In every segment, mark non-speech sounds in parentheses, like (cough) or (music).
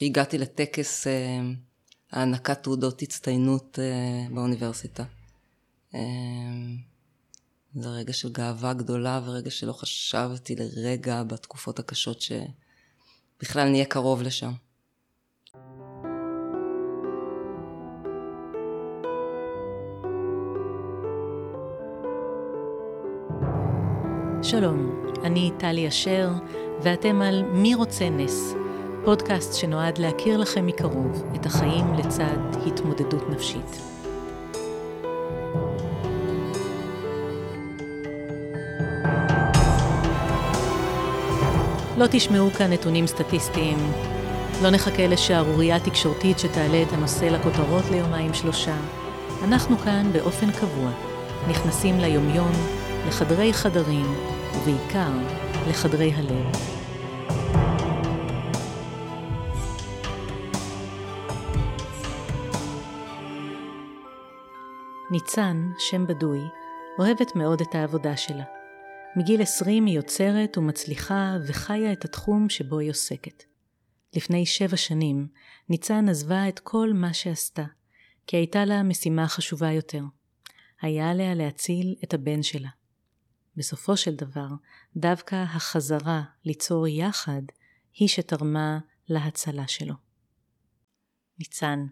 הגעתי לטקס אה, הענקת תעודות הצטיינות אה, באוניברסיטה. אה, זה רגע של גאווה גדולה ורגע שלא חשבתי לרגע בתקופות הקשות שבכלל נהיה קרוב לשם. שלום, אני טלי אשר, ואתם על מי רוצה נס, פודקאסט שנועד להכיר לכם מקרוב את החיים לצד התמודדות נפשית. לא תשמעו כאן נתונים סטטיסטיים, לא נחכה לשערורייה תקשורתית שתעלה את הנושא לכותרות ליומיים שלושה. אנחנו כאן באופן קבוע, נכנסים ליומיום, לחדרי חדרים, ובעיקר לחדרי הלב. ניצן, שם בדוי, אוהבת מאוד את העבודה שלה. מגיל עשרים היא יוצרת ומצליחה וחיה את התחום שבו היא עוסקת. לפני שבע שנים, ניצן עזבה את כל מה שעשתה, כי הייתה לה משימה חשובה יותר. היה עליה להציל את הבן שלה. בסופו של דבר, דווקא החזרה ליצור יחד היא שתרמה להצלה שלו. ניצן,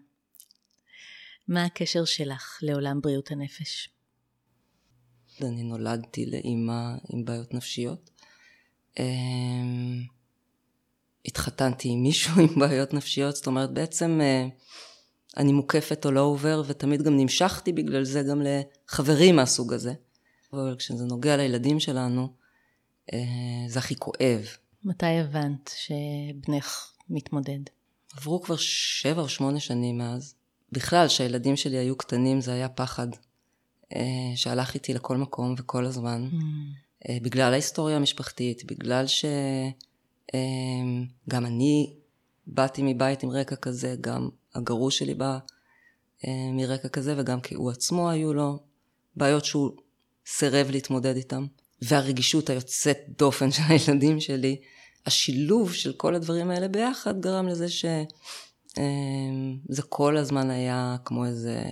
מה הקשר שלך לעולם בריאות הנפש? אני נולדתי לאימא עם בעיות נפשיות. אמ, התחתנתי עם מישהו עם בעיות נפשיות, זאת אומרת בעצם אה, אני מוקפת או לא עובר, ותמיד גם נמשכתי בגלל זה גם לחברים מהסוג הזה. אבל כשזה נוגע לילדים שלנו, אה, זה הכי כואב. מתי הבנת שבנך מתמודד? עברו כבר שבע או שמונה שנים מאז. בכלל, כשהילדים שלי היו קטנים זה היה פחד אה, שהלך איתי לכל מקום וכל הזמן. Mm. אה, בגלל ההיסטוריה המשפחתית, בגלל שגם אני באתי מבית עם רקע כזה, גם הגרוש שלי בא מרקע כזה, וגם כי הוא עצמו היו לו בעיות שהוא סירב להתמודד איתם. והרגישות היוצאת דופן (laughs) של הילדים שלי, השילוב של כל הדברים האלה ביחד גרם לזה שזה אמ, כל הזמן היה כמו איזה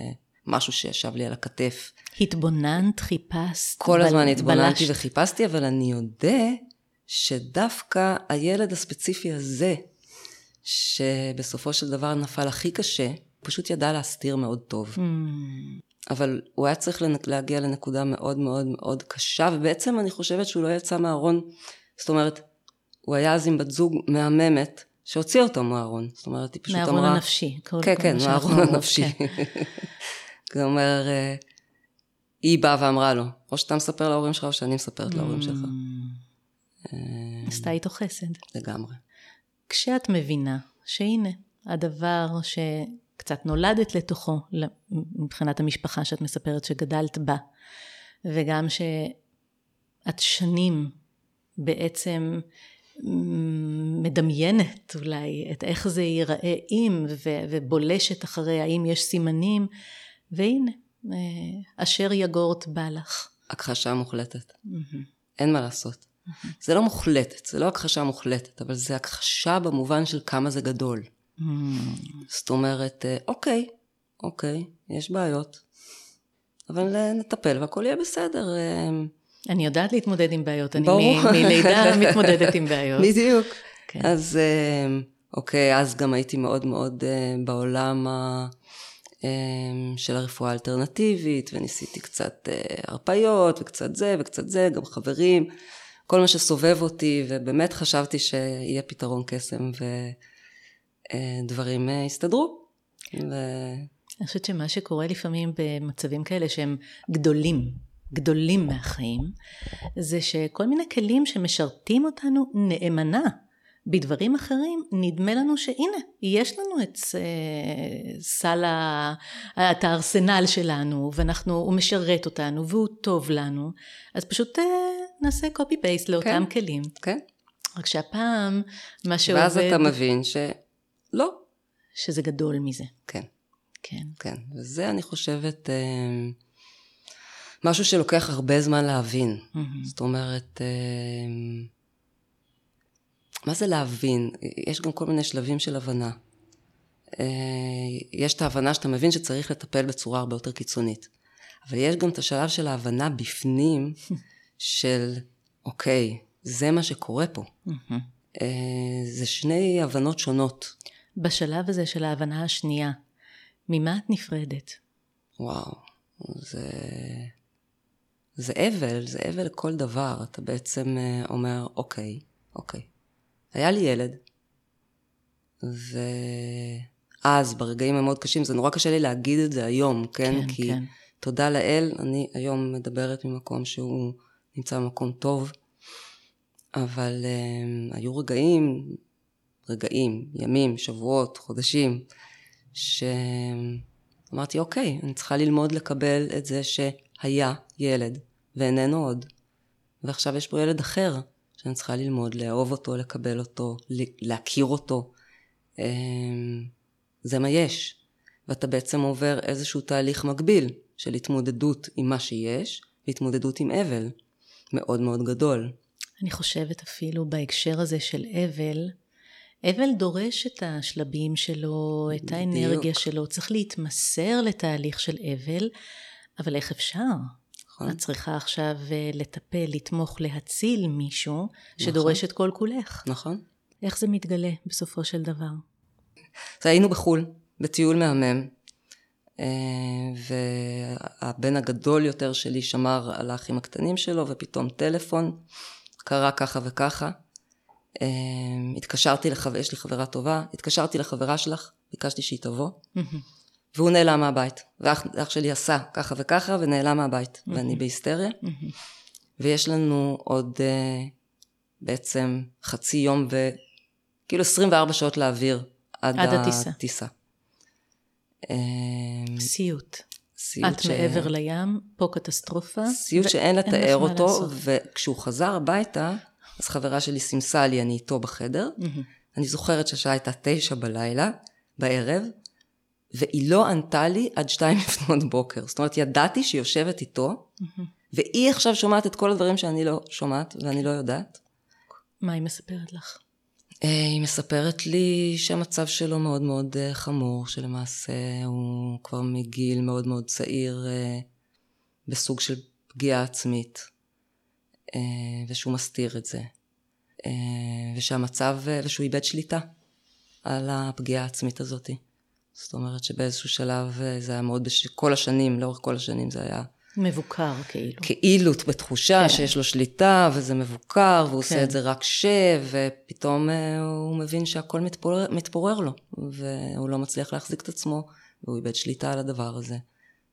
משהו שישב לי על הכתף. התבוננת, חיפשת, כל בל... הזמן התבוננתי וחיפשתי, אבל אני אודה שדווקא הילד הספציפי הזה, שבסופו של דבר נפל הכי קשה, פשוט ידע להסתיר מאוד טוב. Mm. אבל הוא היה צריך להגיע לנקודה מאוד מאוד מאוד קשה, ובעצם אני חושבת שהוא לא יצא מהארון, זאת אומרת, הוא היה אז עם בת זוג מהממת, שהוציאה אותו מהארון. זאת אומרת, היא פשוט אמרה... מהארון הנפשי. כן, כן, מהארון הנפשי. כן. זה אומר, אה, היא באה ואמרה לו, או שאתה מספר להורים שלך, או שאני מספרת להורים שלך. עשתה איתו חסד. לגמרי. כשאת מבינה שהנה, הדבר ש... קצת נולדת לתוכו, מבחינת המשפחה שאת מספרת שגדלת בה, וגם שאת שנים בעצם מדמיינת אולי את איך זה ייראה אם, ובולשת אחרי האם יש סימנים, והנה, אה, אשר יגורת בא לך. הכחשה מוחלטת. Mm-hmm. אין מה לעשות. Mm-hmm. זה לא מוחלטת, זה לא הכחשה מוחלטת, אבל זה הכחשה במובן של כמה זה גדול. Mm. זאת אומרת, אה, אוקיי, אוקיי, יש בעיות, אבל אה, נטפל והכל יהיה בסדר. אני יודעת להתמודד עם בעיות, אני מלידה מתמודדת עם בעיות. (laughs) בדיוק. כן. אז אוקיי, אז גם הייתי מאוד מאוד בעולם ה... של הרפואה האלטרנטיבית, וניסיתי קצת הרפיות, וקצת זה, וקצת זה, גם חברים, כל מה שסובב אותי, ובאמת חשבתי שיהיה פתרון קסם, ו... אה, דברים אה, יסתדרו. ו... אני חושבת שמה שקורה לפעמים במצבים כאלה שהם גדולים, גדולים מהחיים, זה שכל מיני כלים שמשרתים אותנו נאמנה בדברים אחרים, נדמה לנו שהנה, יש לנו את uh, סל, ה, את הארסנל שלנו, ואנחנו, הוא משרת אותנו, והוא טוב לנו, אז פשוט uh, נעשה copy paste לאותם כן, כלים. כן. רק שהפעם, מה שעובד... ואז אתה מבין ש... לא. שזה גדול מזה. כן. כן. כן. וזה, אני חושבת, אה, משהו שלוקח הרבה זמן להבין. Mm-hmm. זאת אומרת, אה, מה זה להבין? יש גם כל מיני שלבים של הבנה. אה, יש את ההבנה שאתה מבין שצריך לטפל בצורה הרבה יותר קיצונית. אבל יש גם את השלב של ההבנה בפנים (laughs) של, אוקיי, זה מה שקורה פה. אה, זה שני הבנות שונות. בשלב הזה של ההבנה השנייה, ממה את נפרדת? וואו, זה... זה אבל, זה אבל לכל דבר. אתה בעצם אה, אומר, אוקיי, אוקיי. היה לי ילד, ואז, ברגעים המאוד קשים, זה נורא קשה לי להגיד את זה היום, כן? כן, כי כן. תודה לאל, אני היום מדברת ממקום שהוא נמצא במקום טוב, אבל um, היו רגעים, רגעים, ימים, שבועות, חודשים, שאמרתי, אוקיי, אני צריכה ללמוד לקבל את זה שהיה ילד ואיננו עוד, ועכשיו יש פה ילד אחר, שאני צריכה ללמוד לאהוב אותו, לקבל אותו, להכיר אותו. Um, זה מה יש. ואתה בעצם עובר איזשהו תהליך מקביל של התמודדות עם מה שיש, והתמודדות עם אבל מאוד מאוד גדול. אני חושבת אפילו בהקשר הזה של אבל, אבל דורש את השלבים שלו, את האנרגיה בדיוק. שלו, צריך להתמסר לתהליך של אבל, אבל איך אפשר? נכון? את צריכה עכשיו אה, לטפל, לתמוך, להציל מישהו שדורש את כל כולך. נכון. איך זה מתגלה בסופו של דבר? אז היינו בחו"ל, בטיול מהמם, אה, והבן הגדול יותר שלי שמר על האחים הקטנים שלו, ופתאום טלפון, קרה ככה וככה. אה, התקשרתי לחבר... יש לי חברה טובה, התקשרתי לחברה שלך, ביקשתי שהיא תבוא, והוא נעלם מהבית. ואח אח שלי עשה ככה וככה, ונעלם מהבית, ואני בהיסטריה. ויש לנו עוד uh, בעצם חצי יום וכאילו 24 שעות להעביר עד, עד הטיסה. הטיסה. אה, סיוט. סיוט את מעבר לים, פה קטסטרופה. סיוט שאין ואין לך לתאר אותו, לעשות. וכשהוא חזר הביתה, אז חברה שלי סימסה לי, אני איתו בחדר. אני זוכרת שהשעה הייתה תשע בלילה, בערב, והיא לא ענתה לי עד שתיים לפנות בוקר. זאת אומרת, ידעתי שהיא יושבת איתו, והיא עכשיו שומעת את כל הדברים שאני לא שומעת ואני לא יודעת. מה היא מספרת לך? אה, היא מספרת לי שהמצב שלו מאוד מאוד אה, חמור, שלמעשה הוא כבר מגיל מאוד מאוד צעיר אה, בסוג של פגיעה עצמית, ושהוא מסתיר את זה, ושהמצב, ושהוא איבד שליטה על הפגיעה העצמית הזאת. זאת אומרת שבאיזשהו שלב אה, זה היה מאוד, בש... כל השנים, לאורך כל השנים זה היה מבוקר כאילו. כאילו בתחושה כן. שיש לו שליטה וזה מבוקר והוא כן. עושה את זה רק ש... ופתאום אה, הוא מבין שהכל מתפורר, מתפורר לו והוא לא מצליח להחזיק את עצמו והוא איבד שליטה על הדבר הזה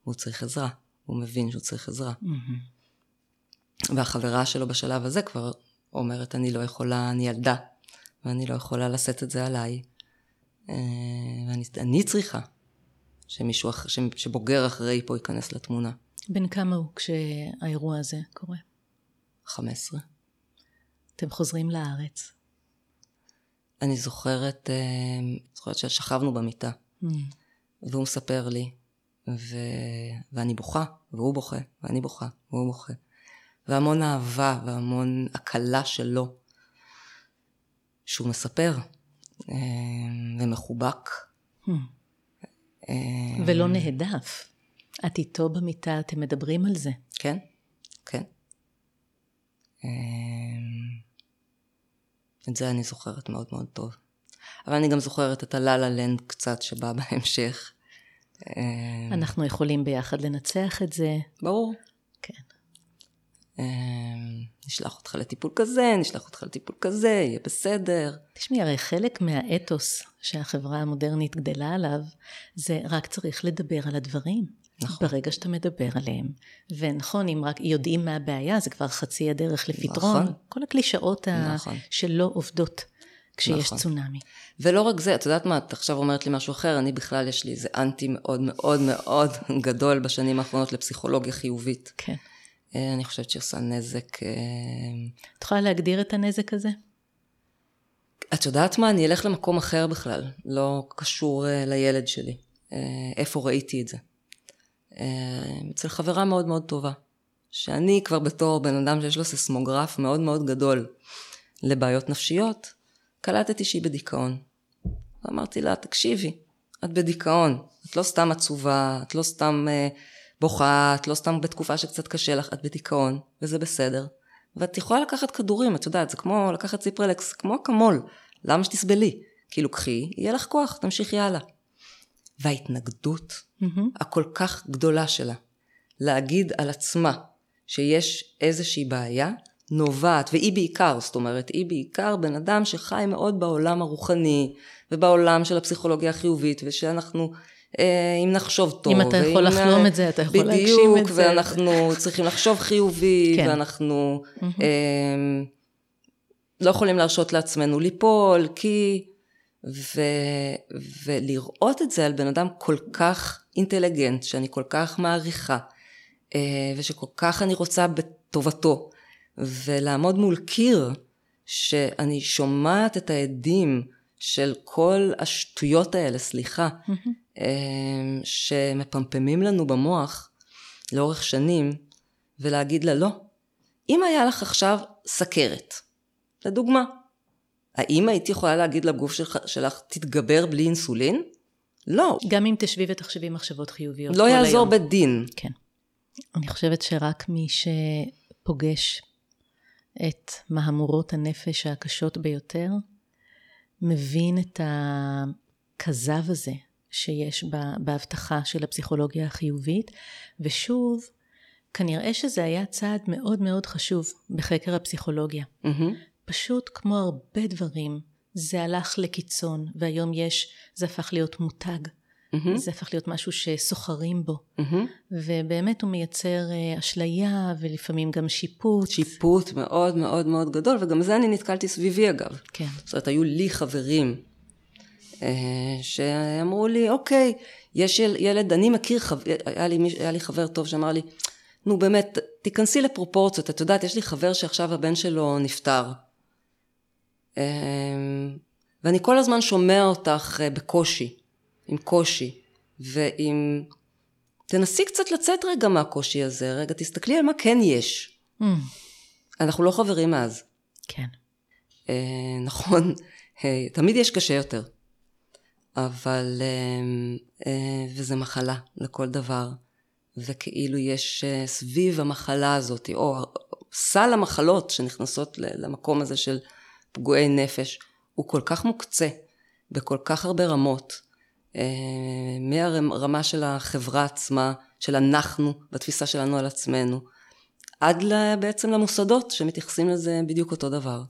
והוא צריך עזרה, הוא מבין שהוא צריך עזרה. והחברה שלו בשלב הזה כבר אומרת אני לא יכולה, אני ילדה ואני לא יכולה לשאת את זה עליי ואני אני צריכה שמישהו אחר, שבוגר אחרי פה ייכנס לתמונה. בן כמה הוא כשהאירוע הזה קורה? 15. אתם חוזרים לארץ. אני זוכרת, אה, זוכרת ששכבנו במיטה, מהמם. והוא מספר לי, ו... ואני בוכה, והוא בוכה, ואני בוכה, והוא בוכה. והמון אהבה והמון הקלה שלו, שהוא מספר, אה, ומחובק. מהמם. אה, ולא נהדף. את איתו במיטה, אתם מדברים על זה. כן, כן. אה, את זה אני זוכרת מאוד מאוד טוב. אבל אני גם זוכרת את הלה-לה לנד קצת שבא (laughs) בהמשך. אנחנו יכולים ביחד לנצח את זה. ברור. אה, נשלח אותך לטיפול כזה, נשלח אותך לטיפול כזה, יהיה בסדר. תשמעי, הרי חלק מהאתוס שהחברה המודרנית גדלה עליו, זה רק צריך לדבר על הדברים. נכון. ברגע שאתה מדבר עליהם. ונכון, אם רק יודעים מה הבעיה, זה כבר חצי הדרך לפתרון. נכון. כל הקלישאות. נכון. שלא עובדות כשיש נכון. צונאמי. ולא רק זה, את יודעת מה, את עכשיו אומרת לי משהו אחר, אני בכלל יש לי איזה אנטי מאוד מאוד מאוד גדול בשנים האחרונות לפסיכולוגיה חיובית. כן. אה, אני חושבת שהיא עושה נזק. אה, את יכולה להגדיר את הנזק הזה? את יודעת מה, אני אלך למקום אחר בכלל, לא קשור אה, לילד שלי. אה, איפה ראיתי את זה? אה, אצל חברה מאוד מאוד טובה, שאני כבר בתור בן אדם שיש לו סיסמוגרף מאוד מאוד גדול לבעיות נפשיות, קלטתי שהיא בדיכאון. ואמרתי לה, תקשיבי, את בדיכאון, את לא סתם עצובה, את לא סתם uh, בוכה, את לא סתם בתקופה שקצת קשה לך, את בדיכאון, וזה בסדר. ואת יכולה לקחת כדורים, את יודעת, זה כמו לקחת ציפרלקס, כמו אקמול, למה שתסבלי? כאילו קחי, יהיה לך כוח, תמשיכי הלאה. וההתנגדות mm-hmm. הכל כך גדולה שלה, להגיד על עצמה שיש איזושהי בעיה, נובעת, והיא בעיקר, זאת אומרת, היא בעיקר בן אדם שחי מאוד בעולם הרוחני, ובעולם של הפסיכולוגיה החיובית, ושאנחנו, אם נחשוב טוב. אם אתה יכול לחלום את זה, אתה יכול להגשים את זה. בדיוק, ואנחנו צריכים לחשוב חיובי, (laughs) כן. ואנחנו. אה, לא יכולים להרשות לעצמנו ליפול, כי... ו, ולראות את זה על בן אדם כל כך אינטליגנט, שאני כל כך מעריכה, אה, ושכל כך אני רוצה בטובתו, ולעמוד מול קיר, שאני שומעת את העדים של כל השטויות האלה, סליחה, mm-hmm. שמפמפמים לנו במוח לאורך שנים, ולהגיד לה, לא, אם היה לך עכשיו סכרת, לדוגמה, האם היית יכולה להגיד לגוף שלך, שלך תתגבר בלי אינסולין? לא. גם אם תשבי ותחשבי מחשבות חיוביות. לא יעזור בדין. כן. אני חושבת שרק מי שפוגש את מהמורות הנפש הקשות ביותר, מבין את הכזב הזה שיש בהבטחה של הפסיכולוגיה החיובית, ושוב, כנראה שזה היה צעד מאוד מאוד חשוב בחקר הפסיכולוגיה. Mm-hmm. פשוט כמו הרבה דברים, זה הלך לקיצון, והיום יש, זה הפך להיות מותג. Mm-hmm. זה הפך להיות משהו שסוחרים בו. Mm-hmm. ובאמת הוא מייצר uh, אשליה ולפעמים גם שיפוט. שיפוט מאוד מאוד מאוד גדול, וגם זה אני נתקלתי סביבי אגב. כן. זאת אומרת, היו לי חברים uh, שאמרו לי, אוקיי, יש ילד, אני מכיר, היה לי, היה לי חבר טוב שאמר לי, נו באמת, תיכנסי לפרופורציות, את יודעת, יש לי חבר שעכשיו הבן שלו נפטר. Uh, ואני כל הזמן שומע אותך uh, בקושי. עם קושי, ועם... תנסי קצת לצאת רגע מהקושי הזה, רגע תסתכלי על מה כן יש. Mm. אנחנו לא חברים מאז. כן. אה, נכון, אה, תמיד יש קשה יותר, אבל... אה, אה, וזה מחלה לכל דבר, וכאילו יש אה, סביב המחלה הזאת, או סל המחלות שנכנסות למקום הזה של פגועי נפש, הוא כל כך מוקצה בכל כך הרבה רמות. אה, מהרמה של החברה עצמה, של אנחנו, בתפיסה שלנו על עצמנו, עד בעצם למוסדות שמתייחסים לזה בדיוק אותו דבר.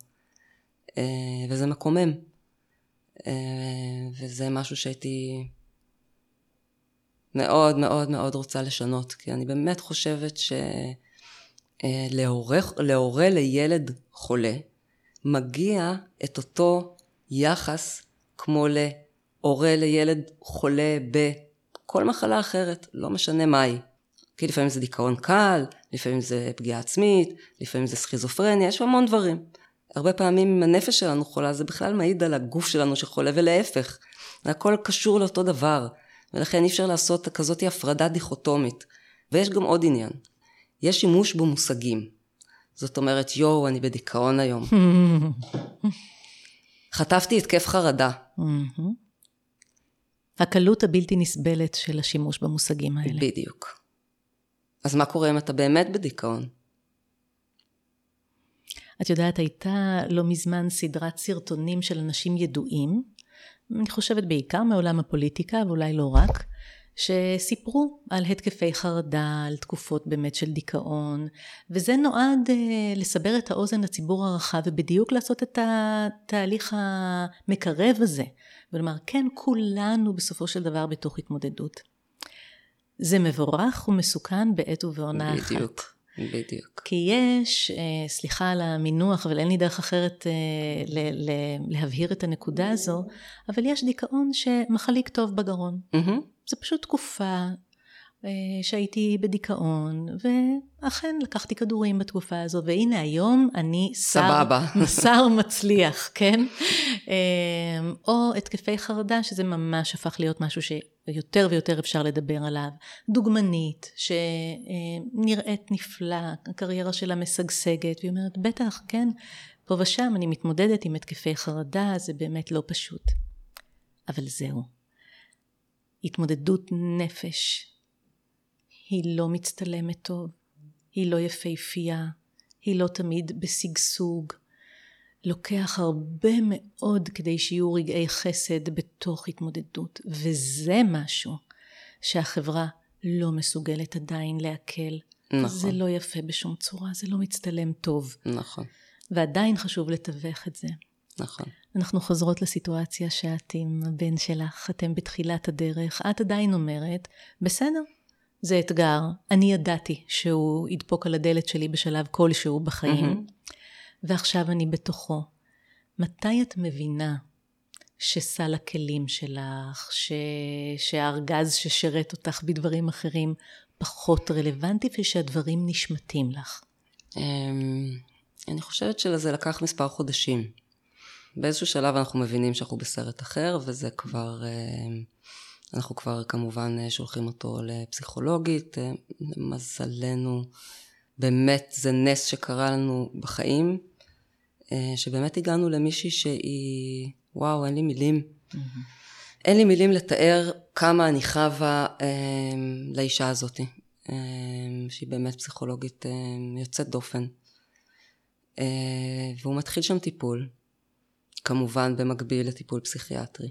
אה, וזה מקומם. אה, וזה משהו שהייתי מאוד מאוד מאוד רוצה לשנות, כי אני באמת חושבת שלהורה לילד חולה מגיע את אותו יחס כמו ל... הורה לילד חולה בכל מחלה אחרת, לא משנה מהי. כי לפעמים זה דיכאון קל, לפעמים זה פגיעה עצמית, לפעמים זה סכיזופרניה, יש המון דברים. הרבה פעמים אם הנפש שלנו חולה, זה בכלל מעיד על הגוף שלנו שחולה, ולהפך. זה הכל קשור לאותו דבר, ולכן אי אפשר לעשות כזאת הפרדה דיכוטומית. ויש גם עוד עניין, יש שימוש במושגים. זאת אומרת, יואו, אני בדיכאון היום. (laughs) חטפתי התקף חרדה. הקלות הבלתי נסבלת של השימוש במושגים האלה. בדיוק. אז מה קורה אם אתה באמת בדיכאון? את יודעת, הייתה לא מזמן סדרת סרטונים של אנשים ידועים, אני חושבת בעיקר מעולם הפוליטיקה, ואולי לא רק, שסיפרו על התקפי חרדה, על תקופות באמת של דיכאון, וזה נועד uh, לסבר את האוזן לציבור הרחב ובדיוק לעשות את התהליך המקרב הזה, ולומר כן כולנו בסופו של דבר בתוך התמודדות. זה מבורך ומסוכן בעת ובעונה אחת. בדיוק. בדיוק. כי יש, אה, סליחה על המינוח, אבל אין לי דרך אחרת אה, ל- ל- להבהיר את הנקודה הזו, אבל יש דיכאון שמחליק טוב בגרון. Mm-hmm. זה פשוט תקופה אה, שהייתי בדיכאון, ואכן לקחתי כדורים בתקופה הזו, והנה היום אני שר, (laughs) שר מצליח, כן? אה, או התקפי חרדה, שזה ממש הפך להיות משהו שיותר ויותר אפשר לדבר עליו. דוגמנית, שנראית נפלא, הקריירה שלה משגשגת, והיא אומרת, בטח, כן, פה ושם אני מתמודדת עם התקפי חרדה, זה באמת לא פשוט. אבל זהו. התמודדות נפש היא לא מצטלמת טוב, היא לא יפהפייה, היא לא תמיד בשגשוג. לוקח הרבה מאוד כדי שיהיו רגעי חסד בתוך התמודדות, וזה משהו שהחברה לא מסוגלת עדיין לעכל. נכון. זה לא יפה בשום צורה, זה לא מצטלם טוב. נכון. ועדיין חשוב לתווך את זה. נכון. אנחנו חוזרות לסיטואציה שאת עם הבן שלך, אתם בתחילת הדרך, את עדיין אומרת, בסדר, זה אתגר, אני ידעתי שהוא ידפוק על הדלת שלי בשלב כלשהו בחיים, mm-hmm. ועכשיו אני בתוכו. מתי את מבינה שסל הכלים שלך, ש... שהארגז ששירת אותך בדברים אחרים פחות רלוונטי ושהדברים נשמטים לך? אמ, אני חושבת שלזה לקח מספר חודשים. באיזשהו שלב אנחנו מבינים שאנחנו בסרט אחר, וזה כבר, אמ, אנחנו כבר כמובן שולחים אותו לפסיכולוגית. למזלנו, באמת זה נס שקרה לנו בחיים, אה, שבאמת הגענו למישהי שהיא, וואו, אין לי מילים. Mm-hmm. אין לי מילים לתאר כמה אני חווה אה, לאישה הזאת, אה, שהיא באמת פסיכולוגית אה, יוצאת דופן. אה, והוא מתחיל שם טיפול, כמובן במקביל לטיפול פסיכיאטרי.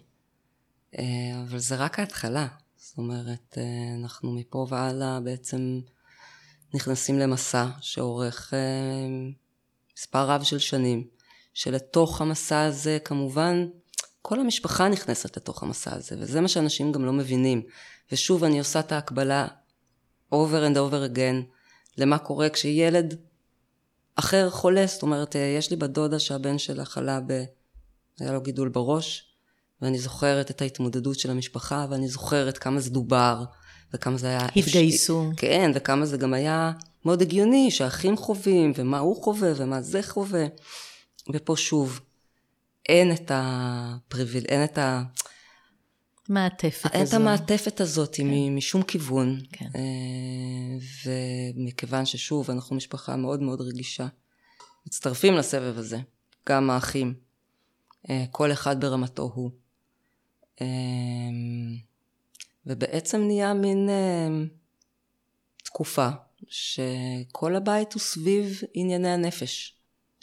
אה, אבל זה רק ההתחלה, זאת אומרת, אה, אנחנו מפה והלאה בעצם נכנסים למסע שאורך אה, מספר רב של שנים, שלתוך המסע הזה כמובן כל המשפחה נכנסת לתוך המסע הזה, וזה מה שאנשים גם לא מבינים. ושוב אני עושה את ההקבלה over and over again למה קורה כשילד אחר חולה, זאת אומרת, יש לי בת דודה שהבן שלה חלה ב... היה לו גידול בראש, ואני זוכרת את ההתמודדות של המשפחה, ואני זוכרת כמה זה דובר, וכמה זה היה... התגייסו. כן, וכמה זה גם היה מאוד הגיוני, שהאחים חווים, ומה הוא חווה, ומה זה חווה. ופה שוב, אין את הפריביל... אין את ה... מעטפת הזו. אין את המעטפת הזאת כן. משום כיוון. כן. אה, ומכיוון ששוב, אנחנו משפחה מאוד מאוד רגישה, מצטרפים לסבב הזה, גם האחים, כל אחד ברמתו הוא. אה, ובעצם נהיה מין תקופה שכל הבית הוא סביב ענייני הנפש.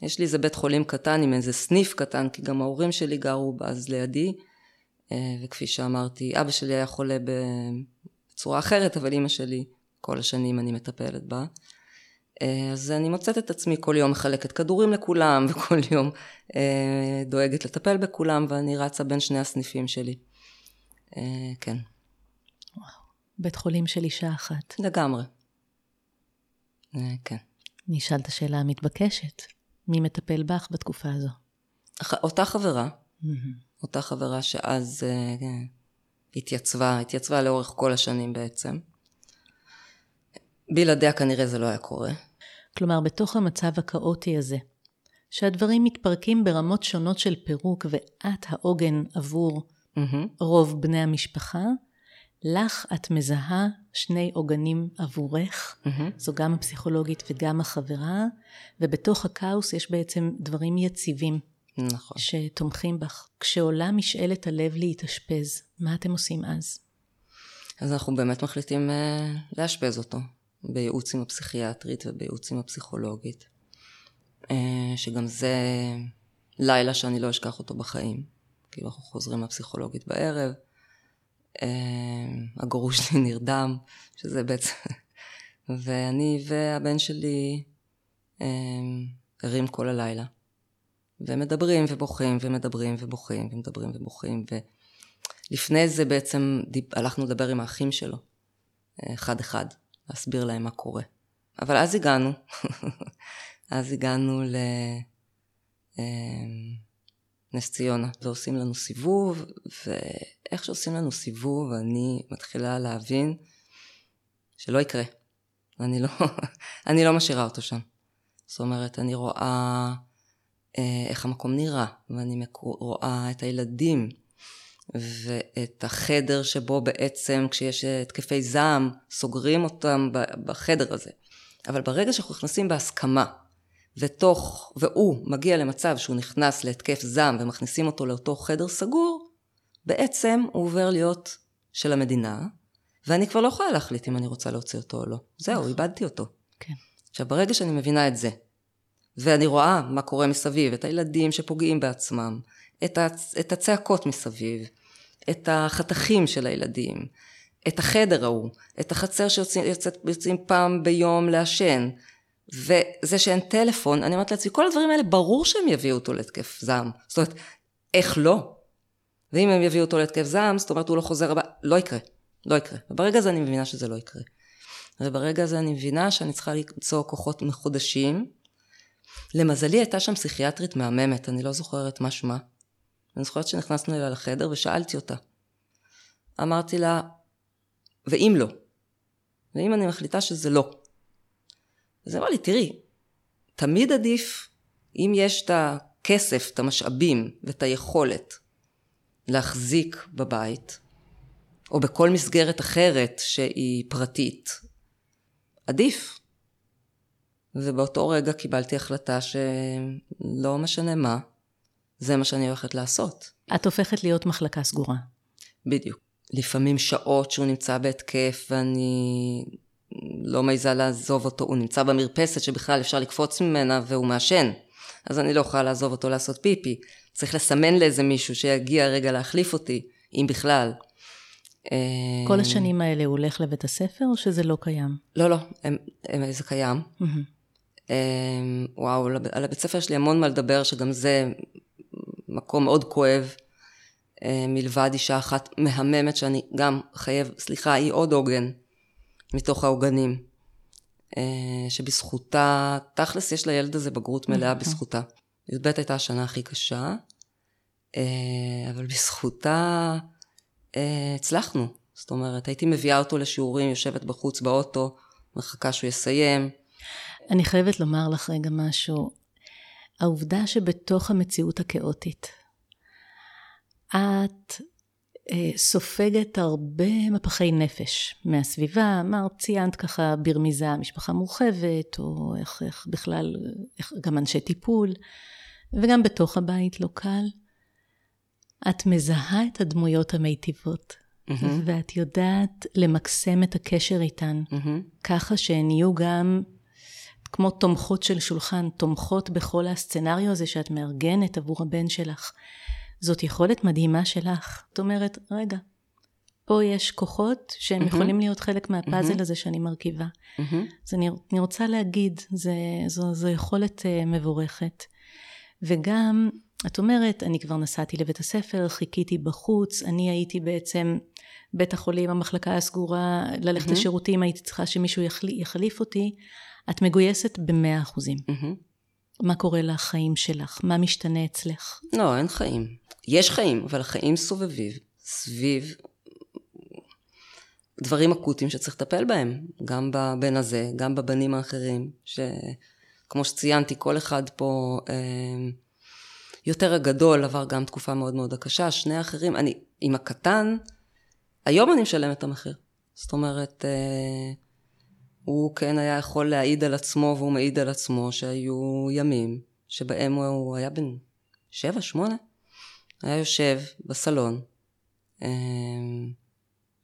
יש לי איזה בית חולים קטן עם איזה סניף קטן, כי גם ההורים שלי גרו אז לידי, אה, וכפי שאמרתי, אבא שלי היה חולה בצורה אחרת, אבל אימא שלי, כל השנים אני מטפלת בה. אה, אז אני מוצאת את עצמי כל יום מחלקת כדורים לכולם, (laughs) וכל יום אה, דואגת לטפל בכולם, ואני רצה בין שני הסניפים שלי. כן. וואו, בית חולים של אישה אחת. לגמרי. כן. אני אשאל את השאלה המתבקשת. מי מטפל בך בתקופה הזו? אותה חברה, mm-hmm. אותה חברה שאז uh, התייצבה, התייצבה לאורך כל השנים בעצם. בלעדיה כנראה זה לא היה קורה. כלומר, בתוך המצב הכאוטי הזה, שהדברים מתפרקים ברמות שונות של פירוק ואת העוגן עבור mm-hmm. רוב בני המשפחה, לך את מזהה שני עוגנים עבורך, mm-hmm. זו גם הפסיכולוגית וגם החברה, ובתוך הכאוס יש בעצם דברים יציבים. נכון. שתומכים בך. כשעולה משאלת הלב להתאשפז, מה אתם עושים אז? אז אנחנו באמת מחליטים uh, לאשפז אותו, בייעוץ עם הפסיכיאטרית ובייעוץ עם הפסיכולוגית. Uh, שגם זה לילה שאני לא אשכח אותו בחיים. כאילו אנחנו חוזרים מהפסיכולוגית בערב, אמ, הגרוש שלי (laughs) נרדם, שזה בעצם... (laughs) ואני והבן שלי ערים כל הלילה. ומדברים ובוכים ומדברים ובוכים ומדברים ובוכים. ולפני זה בעצם. הלכנו לדבר עם האחים שלו, אחד אחד, להסביר להם מה קורה. אבל אז הגענו, (laughs) אז הגענו ל... אמ, ציונה, ועושים לנו סיבוב, ואיך שעושים לנו סיבוב, אני מתחילה להבין שלא יקרה. אני לא, (laughs) אני לא משאירה אותו שם. זאת אומרת, אני רואה אה, איך המקום נראה, ואני רואה את הילדים, ואת החדר שבו בעצם כשיש התקפי זעם, סוגרים אותם בחדר הזה. אבל ברגע שאנחנו נכנסים בהסכמה, ותוך, והוא מגיע למצב שהוא נכנס להתקף זעם ומכניסים אותו לאותו חדר סגור, בעצם הוא עובר להיות של המדינה, ואני כבר לא יכולה להחליט אם אני רוצה להוציא אותו או לא. זהו, נכון. איבדתי אותו. כן. עכשיו, ברגע שאני מבינה את זה, ואני רואה מה קורה מסביב, את הילדים שפוגעים בעצמם, את, הצ... את הצעקות מסביב, את החתכים של הילדים, את החדר ההוא, את החצר שיוצאים פעם ביום לעשן, וזה שאין טלפון, אני אומרת לעצמי, כל הדברים האלה, ברור שהם יביאו אותו להתקף זעם. זאת אומרת, איך לא? ואם הם יביאו אותו להתקף זעם, זאת אומרת, הוא לא חוזר הבא, לא יקרה. לא יקרה. וברגע הזה אני מבינה שזה לא יקרה. וברגע הזה אני מבינה שאני צריכה למצוא כוחות מחודשים. למזלי הייתה שם פסיכיאטרית מהממת, אני לא זוכרת מה שמה. אני זוכרת שנכנסנו אליה לחדר ושאלתי אותה. אמרתי לה, ואם לא? ואם אני מחליטה שזה לא? אז היא אמרה לי, תראי, תמיד עדיף, אם יש את הכסף, את המשאבים ואת היכולת להחזיק בבית, או בכל מסגרת אחרת שהיא פרטית, עדיף. ובאותו רגע קיבלתי החלטה שלא משנה מה, זה מה שאני הולכת לעשות. את הופכת להיות מחלקה סגורה. בדיוק. לפעמים שעות שהוא נמצא בהתקף ואני לא מעיזה לעזוב אותו, הוא נמצא במרפסת שבכלל אפשר לקפוץ ממנה והוא מעשן. אז אני לא יכולה לעזוב אותו לעשות פיפי. צריך לסמן לאיזה מישהו שיגיע רגע להחליף אותי, אם בכלל. כל אה, השנים האלה הוא הולך לבית הספר או שזה לא קיים? לא, לא, הם, הם, זה קיים. Mm-hmm. וואו, על הבית ספר יש לי המון מה לדבר, שגם זה מקום מאוד כואב. אה, מלבד אישה אחת מהממת שאני גם חייב, סליחה, היא עוד עוגן מתוך העוגנים. שבזכותה, תכלס יש לילד הזה בגרות מלאה בזכותה. י"ב הייתה השנה הכי קשה, אבל בזכותה אה, הצלחנו. זאת אומרת, הייתי מביאה אותו לשיעורים, יושבת בחוץ באוטו, מחכה שהוא יסיים. אני חייבת לומר לך רגע משהו. העובדה שבתוך המציאות הכאוטית, את אה, סופגת הרבה מפחי נפש מהסביבה, אמרת, ציינת ככה ברמיזה משפחה מורחבת, או איך, איך בכלל, איך, גם אנשי טיפול, וגם בתוך הבית לא קל. את מזהה את הדמויות המיטיבות, mm-hmm. ואת יודעת למקסם את הקשר איתן, mm-hmm. ככה שהן יהיו גם כמו תומכות של שולחן, תומכות בכל הסצנריו הזה שאת מארגנת עבור הבן שלך. זאת יכולת מדהימה שלך. את אומרת, רגע, פה יש כוחות שהם mm-hmm. יכולים להיות חלק מהפאזל mm-hmm. הזה שאני מרכיבה. Mm-hmm. אז אני, אני רוצה להגיד, זה, זו, זו יכולת uh, מבורכת. וגם את אומרת, אני כבר נסעתי לבית הספר, חיכיתי בחוץ, אני הייתי בעצם בית החולים, המחלקה הסגורה, ללכת mm-hmm. לשירותים, הייתי צריכה שמישהו יחליף, יחליף אותי. את מגויסת במאה אחוזים. מה קורה לחיים שלך? מה משתנה אצלך? לא, אין חיים. יש חיים, אבל החיים סובביב, סביב דברים אקוטיים שצריך לטפל בהם. גם בבן הזה, גם בבנים האחרים, שכמו שציינתי, כל אחד פה... אה, יותר הגדול עבר גם תקופה מאוד מאוד קשה, שני האחרים, אני עם הקטן, היום אני משלם את המחיר. זאת אומרת, אה, הוא כן היה יכול להעיד על עצמו, והוא מעיד על עצמו, שהיו ימים שבהם הוא היה בן שבע, שמונה, היה יושב בסלון, אה,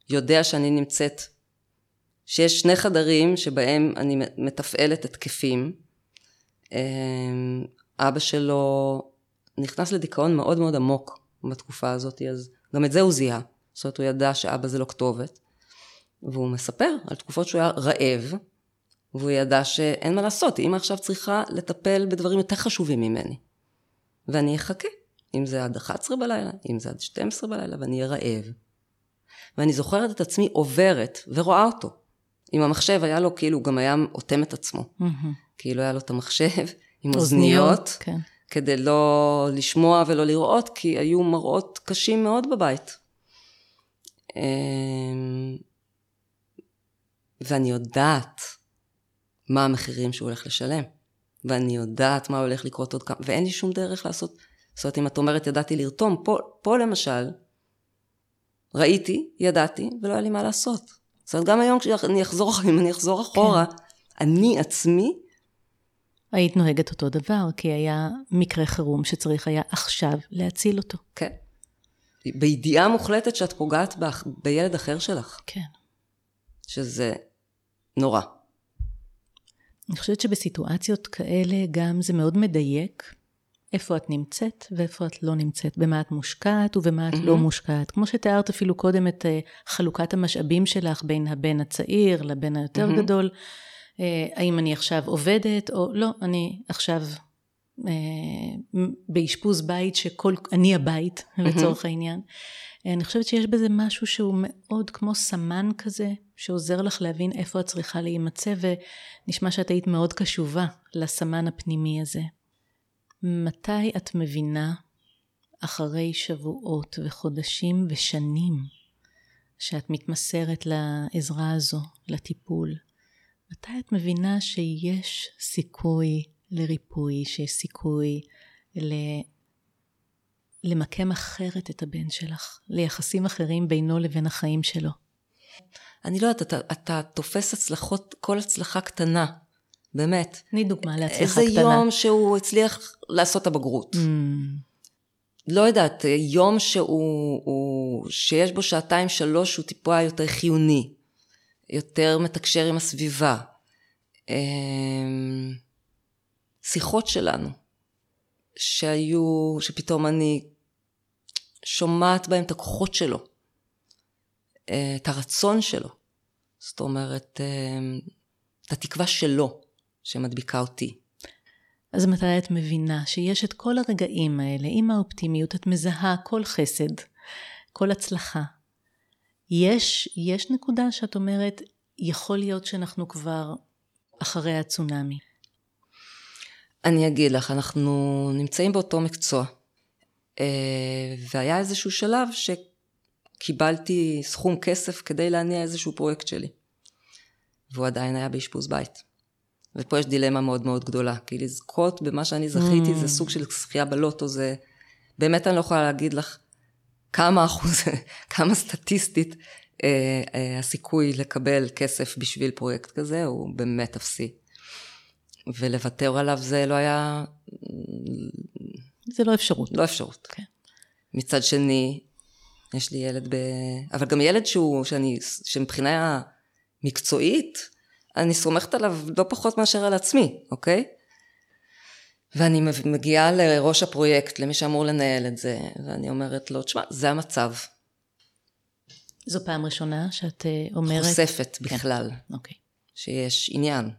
יודע שאני נמצאת, שיש שני חדרים שבהם אני מתפעלת התקפים. אה, אבא שלו נכנס לדיכאון מאוד מאוד עמוק בתקופה הזאת, אז גם את זה הוא זיהה. זאת אומרת, הוא ידע שאבא זה לא כתובת. והוא מספר על תקופות שהוא היה רעב, והוא ידע שאין מה לעשות, אמא עכשיו צריכה לטפל בדברים יותר חשובים ממני. ואני אחכה, אם זה עד 11 בלילה, אם זה עד 12 בלילה, ואני אהיה רעב. ואני זוכרת את עצמי עוברת ורואה אותו. עם המחשב היה לו, כאילו, הוא גם היה אוטם את עצמו. Mm-hmm. כאילו היה לו את המחשב (laughs) עם אוזניות. אוזניות, כן. כדי לא לשמוע ולא לראות, כי היו מראות קשים מאוד בבית. ואני יודעת מה המחירים שהוא הולך לשלם, ואני יודעת מה הולך לקרות עוד כמה, ואין לי שום דרך לעשות, זאת אומרת, אם את אומרת ידעתי לרתום, פה, פה למשל, ראיתי, ידעתי, ולא היה לי מה לעשות. זאת אומרת, גם היום כשאני אחזור, (laughs) אם אני אחזור אחורה, כן. אני עצמי היית נוהגת אותו דבר, כי היה מקרה חירום שצריך היה עכשיו להציל אותו. כן. בידיעה מוחלטת שאת פוגעת ב... בילד אחר שלך. כן. שזה נורא. אני חושבת שבסיטואציות כאלה גם זה מאוד מדייק איפה את נמצאת ואיפה את לא נמצאת, במה את מושקעת ובמה את mm-hmm. לא מושקעת. כמו שתיארת אפילו קודם את uh, חלוקת המשאבים שלך בין הבן הצעיר לבן היותר mm-hmm. גדול, uh, האם אני עכשיו עובדת או לא, אני עכשיו uh, באשפוז בית שכל, אני הבית mm-hmm. לצורך העניין. אני חושבת שיש בזה משהו שהוא מאוד כמו סמן כזה, שעוזר לך להבין איפה את צריכה להימצא, ונשמע שאת היית מאוד קשובה לסמן הפנימי הזה. מתי את מבינה, אחרי שבועות וחודשים ושנים, שאת מתמסרת לעזרה הזו, לטיפול, מתי את מבינה שיש סיכוי לריפוי, שיש סיכוי ל... למקם אחרת את הבן שלך, ליחסים אחרים בינו לבין החיים שלו? אני לא יודעת, אתה, אתה תופס הצלחות, כל הצלחה קטנה, באמת. תני דוגמה להצלחה איזה קטנה. איזה יום שהוא הצליח לעשות את הבגרות. Mm. לא יודעת, יום שהוא, הוא, שיש בו שעתיים שלוש הוא טיפה יותר חיוני, יותר מתקשר עם הסביבה. אמ, שיחות שלנו, שהיו, שפתאום אני שומעת בהם את הכוחות שלו, את הרצון שלו. זאת אומרת, אמ, את התקווה שלו. שמדביקה אותי. אז מתי את מבינה שיש את כל הרגעים האלה, עם האופטימיות, את מזהה כל חסד, כל הצלחה. יש, יש נקודה שאת אומרת, יכול להיות שאנחנו כבר אחרי הצונאמי. אני אגיד לך, אנחנו נמצאים באותו מקצוע. אה, והיה איזשהו שלב שקיבלתי סכום כסף כדי להניע איזשהו פרויקט שלי. והוא עדיין היה באשפוז בית. ופה יש דילמה מאוד מאוד גדולה, כי לזכות במה שאני זכיתי mm. זה סוג של זכייה בלוטו, זה... באמת אני לא יכולה להגיד לך כמה אחוז, (laughs) כמה סטטיסטית אה, אה, הסיכוי לקבל כסף בשביל פרויקט כזה הוא באמת אפסי. ולוותר עליו זה לא היה... זה לא אפשרות. לא אפשרות. כן. מצד שני, יש לי ילד ב... אבל גם ילד שהוא, שאני, שמבחינה מקצועית, אני סומכת עליו לא פחות מאשר על עצמי, אוקיי? ואני מגיעה לראש הפרויקט, למי שאמור לנהל את זה, ואני אומרת לו, תשמע, זה המצב. זו פעם ראשונה שאת אה, אומרת... חושפת כן. בכלל. אוקיי. שיש עניין.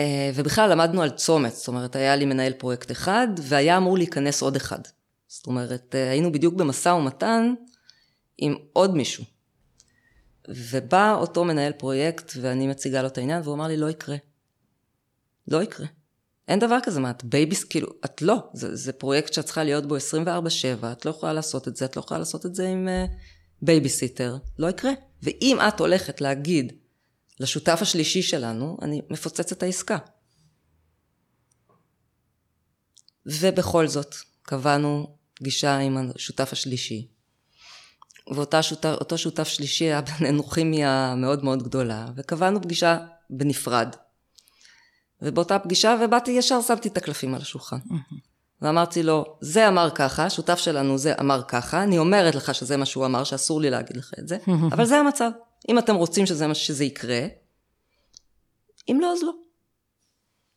אה, ובכלל למדנו על צומת, זאת אומרת, היה לי מנהל פרויקט אחד, והיה אמור להיכנס עוד אחד. זאת אומרת, אה, היינו בדיוק במשא ומתן עם עוד מישהו. ובא אותו מנהל פרויקט ואני מציגה לו את העניין והוא אמר לי לא יקרה. לא יקרה. אין דבר כזה, מה את babies, כאילו, את לא, זה, זה פרויקט שאת צריכה להיות בו 24-7, את לא יכולה לעשות את זה, את לא יכולה לעשות את זה עם אה, בייביסיטר, לא יקרה. ואם את הולכת להגיד לשותף השלישי שלנו, אני מפוצצת את העסקה. ובכל זאת, קבענו פגישה עם השותף השלישי, ואותו שותף שלישי היה בינינו כימיה מאוד מאוד גדולה, וקבענו פגישה בנפרד. ובאותה פגישה, ובאתי ישר, שמתי את הקלפים על השולחן. ואמרתי לו, זה אמר ככה, שותף שלנו זה אמר ככה, אני אומרת לך שזה מה שהוא אמר, שאסור לי להגיד לך את זה, אבל זה המצב. אם אתם רוצים שזה מה שזה יקרה, אם לא, אז לא.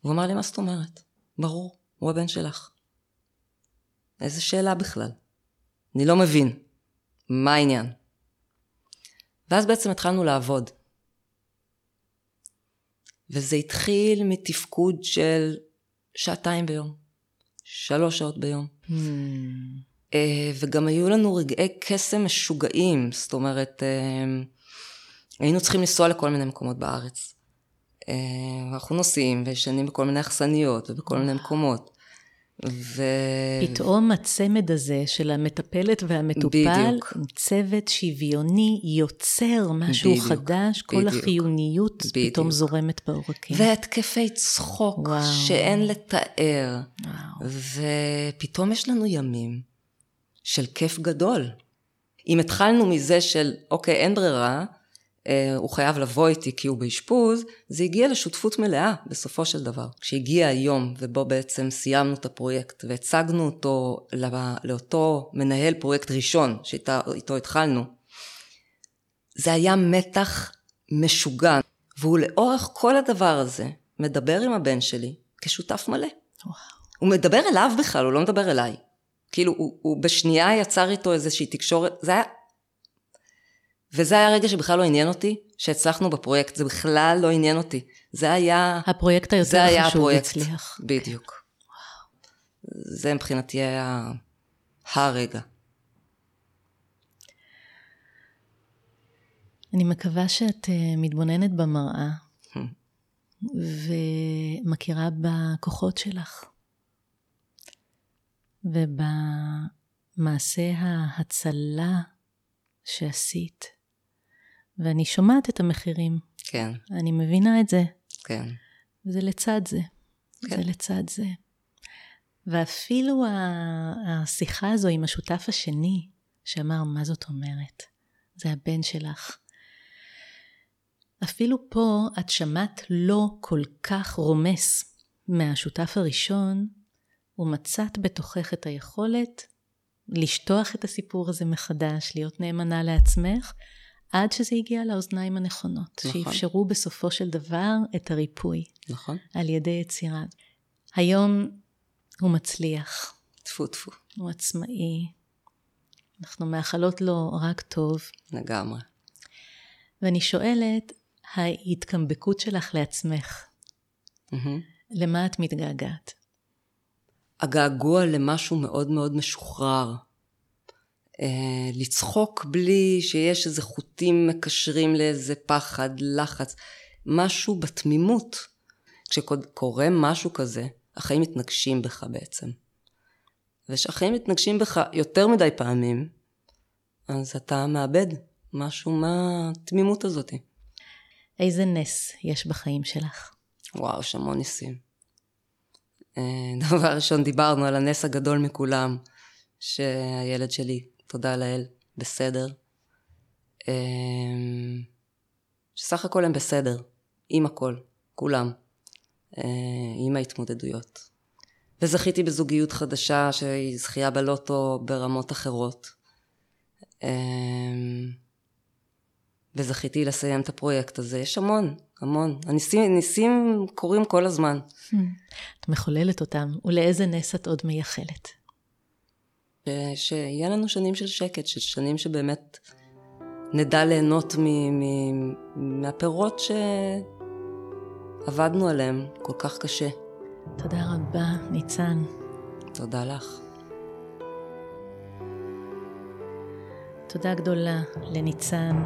הוא אמר לי, מה זאת אומרת? ברור, הוא הבן שלך. איזה שאלה בכלל. אני לא מבין. מה העניין? ואז בעצם התחלנו לעבוד. וזה התחיל מתפקוד של שעתיים ביום, שלוש שעות ביום. Hmm. אה, וגם היו לנו רגעי קסם משוגעים, זאת אומרת, אה, היינו צריכים לנסוע לכל מיני מקומות בארץ. אה, אנחנו נוסעים וישנים בכל מיני אכסניות ובכל מיני מקומות. ו... פתאום הצמד הזה של המטפלת והמטופל, בדיוק. צוות שוויוני, יוצר משהו בדיוק, חדש, בדיוק, כל החיוניות בדיוק. פתאום זורמת בעורקים. והתקפי צחוק וואו. שאין לתאר. וואו. ופתאום יש לנו ימים של כיף גדול. אם התחלנו מזה של, אוקיי, אין ברירה, הוא חייב לבוא איתי כי הוא באשפוז, זה הגיע לשותפות מלאה בסופו של דבר. כשהגיע היום ובו בעצם סיימנו את הפרויקט והצגנו אותו לאותו מנהל פרויקט ראשון שאיתו התחלנו, זה היה מתח משוגע, והוא לאורך כל הדבר הזה מדבר עם הבן שלי כשותף מלא. וואו. הוא מדבר אליו בכלל, הוא לא מדבר אליי. כאילו, הוא, הוא בשנייה יצר איתו איזושהי תקשורת, זה היה... וזה היה רגע שבכלל לא עניין אותי, שהצלחנו בפרויקט, זה בכלל לא עניין אותי. זה היה... הפרויקט היותר זה היה חשוב הפרויקט, הצליח. בדיוק. וואו. זה מבחינתי היה הרגע. אני מקווה שאת uh, מתבוננת במראה hmm. ומכירה בכוחות שלך ובמעשה ההצלה שעשית. ואני שומעת את המחירים. כן. אני מבינה את זה. כן. וזה לצד זה. כן. זה לצד זה. ואפילו השיחה הזו עם השותף השני, שאמר, מה זאת אומרת? זה הבן שלך. אפילו פה את שמעת לא כל כך רומס מהשותף הראשון, ומצאת בתוכך את היכולת לשטוח את הסיפור הזה מחדש, להיות נאמנה לעצמך, עד שזה הגיע לאוזניים הנכונות, נכון. שאפשרו בסופו של דבר את הריפוי. נכון. על ידי יצירה. היום הוא מצליח. טפו טפו. הוא עצמאי. אנחנו מאחלות לו רק טוב. לגמרי. ואני שואלת, ההתקמבקות שלך לעצמך, mm-hmm. למה את מתגעגעת? הגעגוע למשהו מאוד מאוד משוחרר. אה, לצחוק בלי שיש איזה חוטים מקשרים לאיזה פחד, לחץ, משהו בתמימות. כשקורה משהו כזה, החיים מתנגשים בך בעצם. וכשהחיים מתנגשים בך יותר מדי פעמים, אז אתה מאבד משהו מהתמימות הזאת. איזה נס יש בחיים שלך? וואו, יש המון ניסים. אה, (laughs) דבר ראשון, דיברנו על הנס הגדול מכולם, שהילד שלי, תודה לאל, בסדר. אה, שסך הכל הם בסדר, עם הכל, כולם, אה, עם ההתמודדויות. וזכיתי בזוגיות חדשה שהיא זכייה בלוטו ברמות אחרות. וזכיתי לסיים את הפרויקט הזה. יש המון, המון. הניסים, ניסים קורים כל הזמן. את מחוללת אותם, ולאיזה נס את עוד מייחלת? שיהיה לנו שנים של שקט, של שנים שבאמת נדע ליהנות מ- מ- מהפירות שעבדנו עליהם כל כך קשה. תודה רבה, ניצן. תודה לך. תודה גדולה לניצן,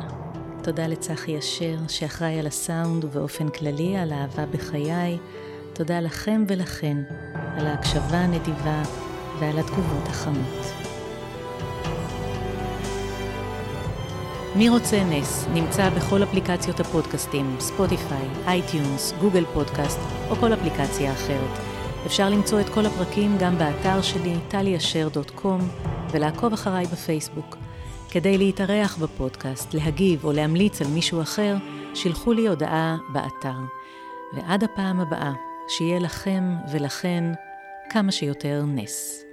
תודה לצחי אשר, שאחראי על הסאונד ובאופן כללי על האהבה בחיי. תודה לכם ולכן על ההקשבה הנדיבה ועל התגובות החמות. מי רוצה נס נמצא בכל אפליקציות הפודקאסטים, ספוטיפיי, iTunes, Google Podcast או כל אפליקציה אחרת. אפשר למצוא את כל הפרקים גם באתר שלי, טליאשר.קום, ולעקוב אחריי בפייסבוק. כדי להתארח בפודקאסט, להגיב או להמליץ על מישהו אחר, שילחו לי הודעה באתר. ועד הפעם הבאה, שיהיה לכם ולכן כמה שיותר נס.